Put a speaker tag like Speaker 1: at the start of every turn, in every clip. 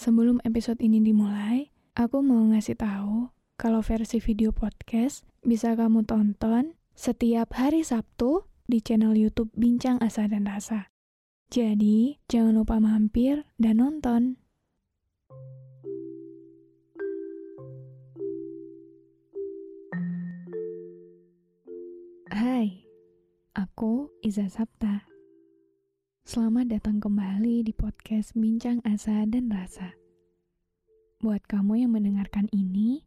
Speaker 1: Sebelum episode ini dimulai, aku mau ngasih tahu kalau versi video podcast bisa kamu tonton setiap hari Sabtu di channel YouTube Bincang Asa dan Rasa. Jadi, jangan lupa mampir dan nonton. Hai, aku Iza Sapta. Selamat datang kembali di podcast Bincang Asa dan Rasa. Buat kamu yang mendengarkan ini,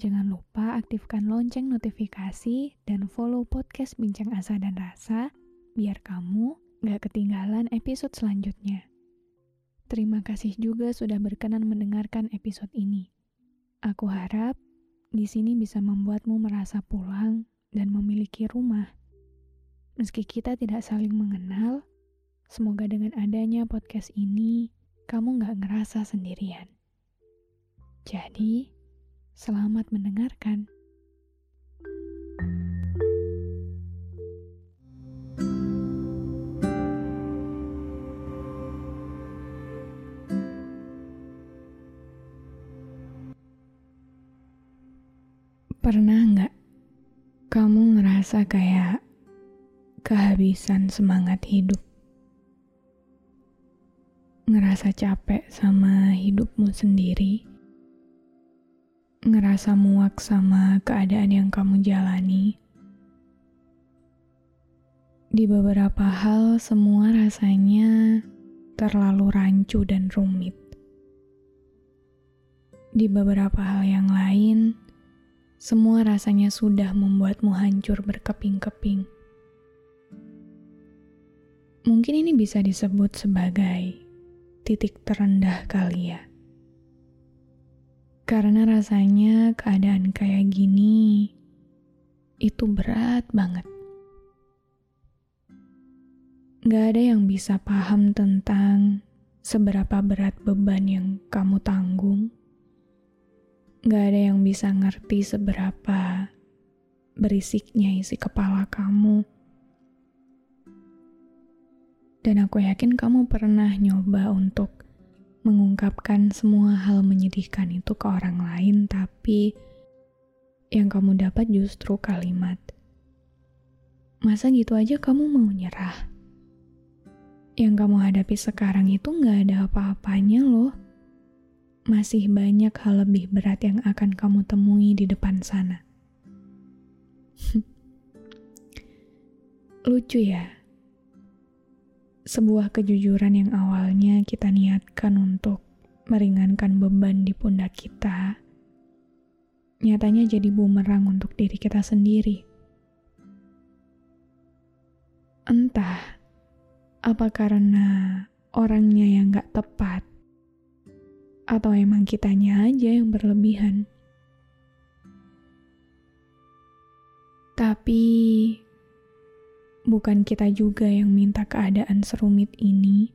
Speaker 1: jangan lupa aktifkan lonceng notifikasi dan follow podcast Bincang Asa dan Rasa biar kamu gak ketinggalan episode selanjutnya. Terima kasih juga sudah berkenan mendengarkan episode ini. Aku harap di sini bisa membuatmu merasa pulang dan memiliki rumah. Meski kita tidak saling mengenal, semoga dengan adanya podcast ini, kamu gak ngerasa sendirian. Jadi, selamat mendengarkan. Pernah nggak kamu ngerasa kayak kehabisan semangat hidup? Ngerasa capek sama hidupmu sendiri? Ngerasa muak sama keadaan yang kamu jalani? Di beberapa hal, semua rasanya terlalu rancu dan rumit. Di beberapa hal yang lain, semua rasanya sudah membuatmu hancur berkeping-keping. Mungkin ini bisa disebut sebagai titik terendah kali ya. Karena rasanya keadaan kayak gini itu berat banget. Gak ada yang bisa paham tentang seberapa berat beban yang kamu tanggung Gak ada yang bisa ngerti seberapa berisiknya isi kepala kamu. Dan aku yakin kamu pernah nyoba untuk mengungkapkan semua hal menyedihkan itu ke orang lain, tapi yang kamu dapat justru kalimat. Masa gitu aja kamu mau nyerah? Yang kamu hadapi sekarang itu gak ada apa-apanya loh masih banyak hal lebih berat yang akan kamu temui di depan sana. Lucu ya, sebuah kejujuran yang awalnya kita niatkan untuk meringankan beban di pundak kita, nyatanya jadi bumerang untuk diri kita sendiri. Entah apa karena orangnya yang gak tepat atau emang kitanya aja yang berlebihan. Tapi bukan kita juga yang minta keadaan serumit ini.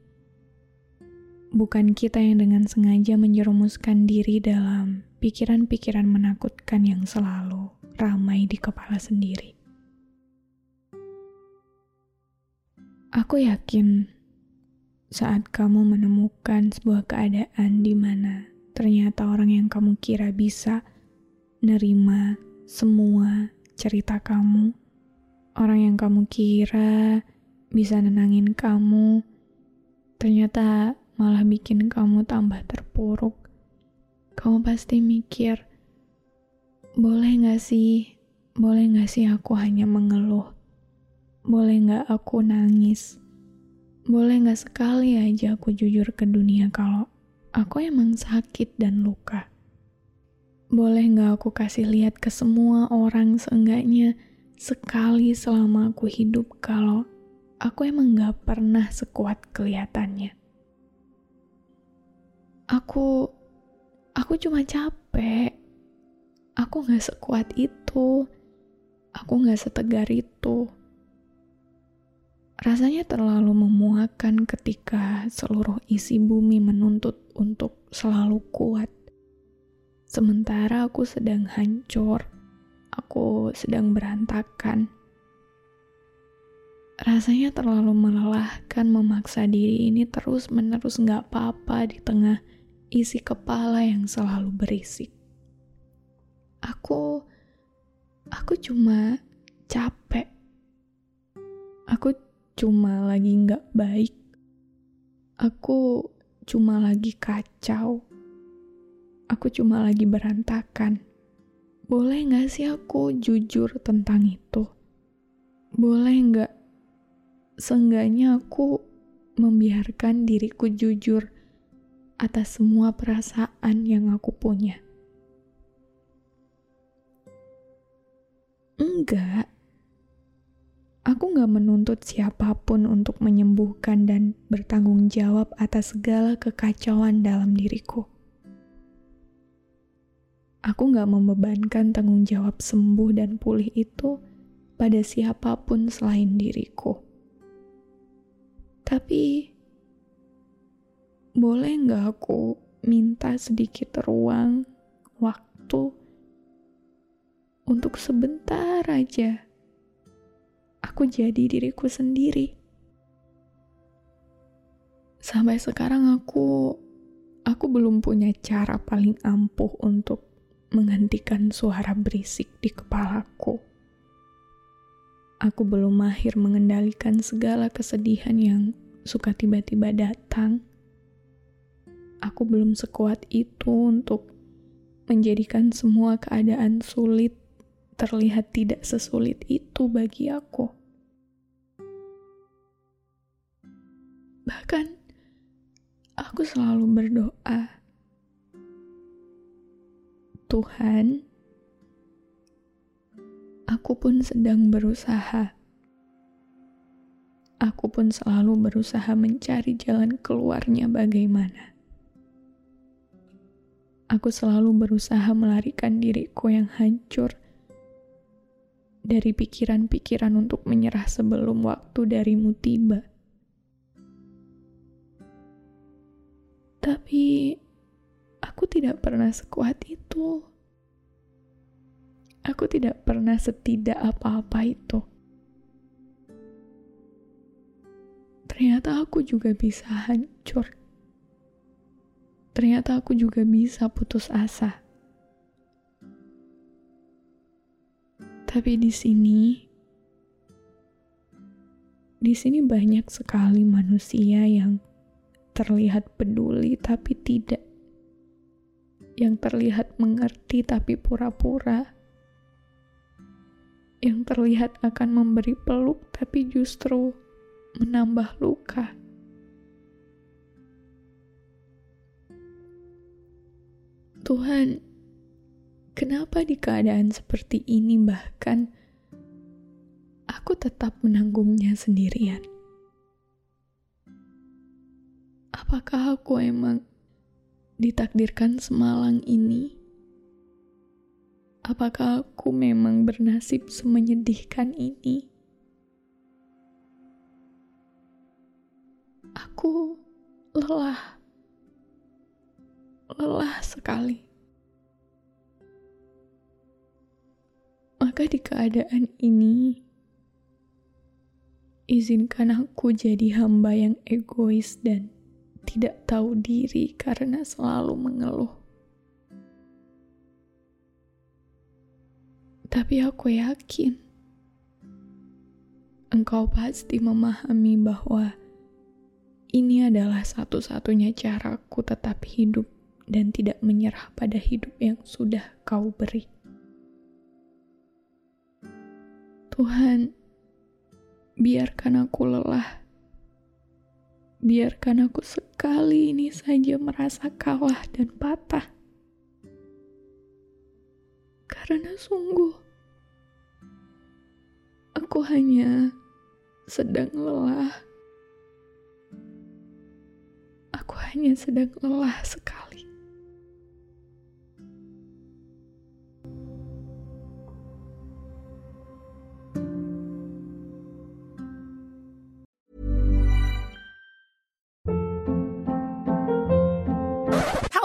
Speaker 1: Bukan kita yang dengan sengaja menjerumuskan diri dalam pikiran-pikiran menakutkan yang selalu ramai di kepala sendiri. Aku yakin saat kamu menemukan sebuah keadaan di mana ternyata orang yang kamu kira bisa nerima semua cerita kamu, orang yang kamu kira bisa nenangin kamu, ternyata malah bikin kamu tambah terpuruk. Kamu pasti mikir, boleh gak sih, boleh gak sih aku hanya mengeluh? Boleh gak aku nangis? Boleh gak sekali aja aku jujur ke dunia kalau aku emang sakit dan luka? Boleh gak aku kasih lihat ke semua orang seenggaknya sekali selama aku hidup kalau aku emang gak pernah sekuat kelihatannya. Aku, aku cuma capek. Aku gak sekuat itu. Aku gak setegar itu. Rasanya terlalu memuakan ketika seluruh isi bumi menuntut untuk selalu kuat. Sementara aku sedang hancur, aku sedang berantakan Rasanya terlalu melelahkan memaksa diri ini terus-menerus gak apa-apa di tengah isi kepala yang selalu berisik. Aku, aku cuma capek. Aku cuma lagi gak baik. Aku cuma lagi kacau. Aku cuma lagi berantakan. Boleh gak sih aku jujur tentang itu? Boleh gak seenggaknya aku membiarkan diriku jujur atas semua perasaan yang aku punya. Enggak, aku gak menuntut siapa pun untuk menyembuhkan dan bertanggung jawab atas segala kekacauan dalam diriku. Aku gak membebankan tanggung jawab sembuh dan pulih itu pada siapa pun selain diriku. Tapi, boleh nggak aku minta sedikit ruang, waktu, untuk sebentar aja aku jadi diriku sendiri. Sampai sekarang aku aku belum punya cara paling ampuh untuk menghentikan suara berisik di kepalaku. Aku belum mahir mengendalikan segala kesedihan yang suka tiba-tiba datang. Aku belum sekuat itu untuk menjadikan semua keadaan sulit terlihat tidak sesulit itu bagi aku. Bahkan, aku selalu berdoa, Tuhan, aku pun sedang berusaha. Aku pun selalu berusaha mencari jalan keluarnya bagaimana. Aku selalu berusaha melarikan diriku yang hancur dari pikiran-pikiran untuk menyerah sebelum waktu darimu tiba. Tapi aku tidak pernah sekuat itu. Aku tidak pernah setidak apa-apa itu. Ternyata aku juga bisa hancur. Ternyata aku juga bisa putus asa. Tapi di sini, di sini banyak sekali manusia yang terlihat peduli tapi tidak. Yang terlihat mengerti tapi pura-pura yang terlihat akan memberi peluk, tapi justru menambah luka. Tuhan, kenapa di keadaan seperti ini bahkan aku tetap menanggungnya sendirian? Apakah aku emang ditakdirkan semalang ini? apakah aku memang bernasib semenyedihkan ini? Aku lelah, lelah sekali. Maka di keadaan ini, izinkan aku jadi hamba yang egois dan tidak tahu diri karena selalu mengeluh. Tapi aku yakin engkau pasti memahami bahwa ini adalah satu-satunya caraku tetap hidup dan tidak menyerah pada hidup yang sudah kau beri. Tuhan, biarkan aku lelah. Biarkan aku sekali ini saja merasa kalah dan patah karena sungguh aku hanya sedang lelah. Aku hanya sedang lelah sekali.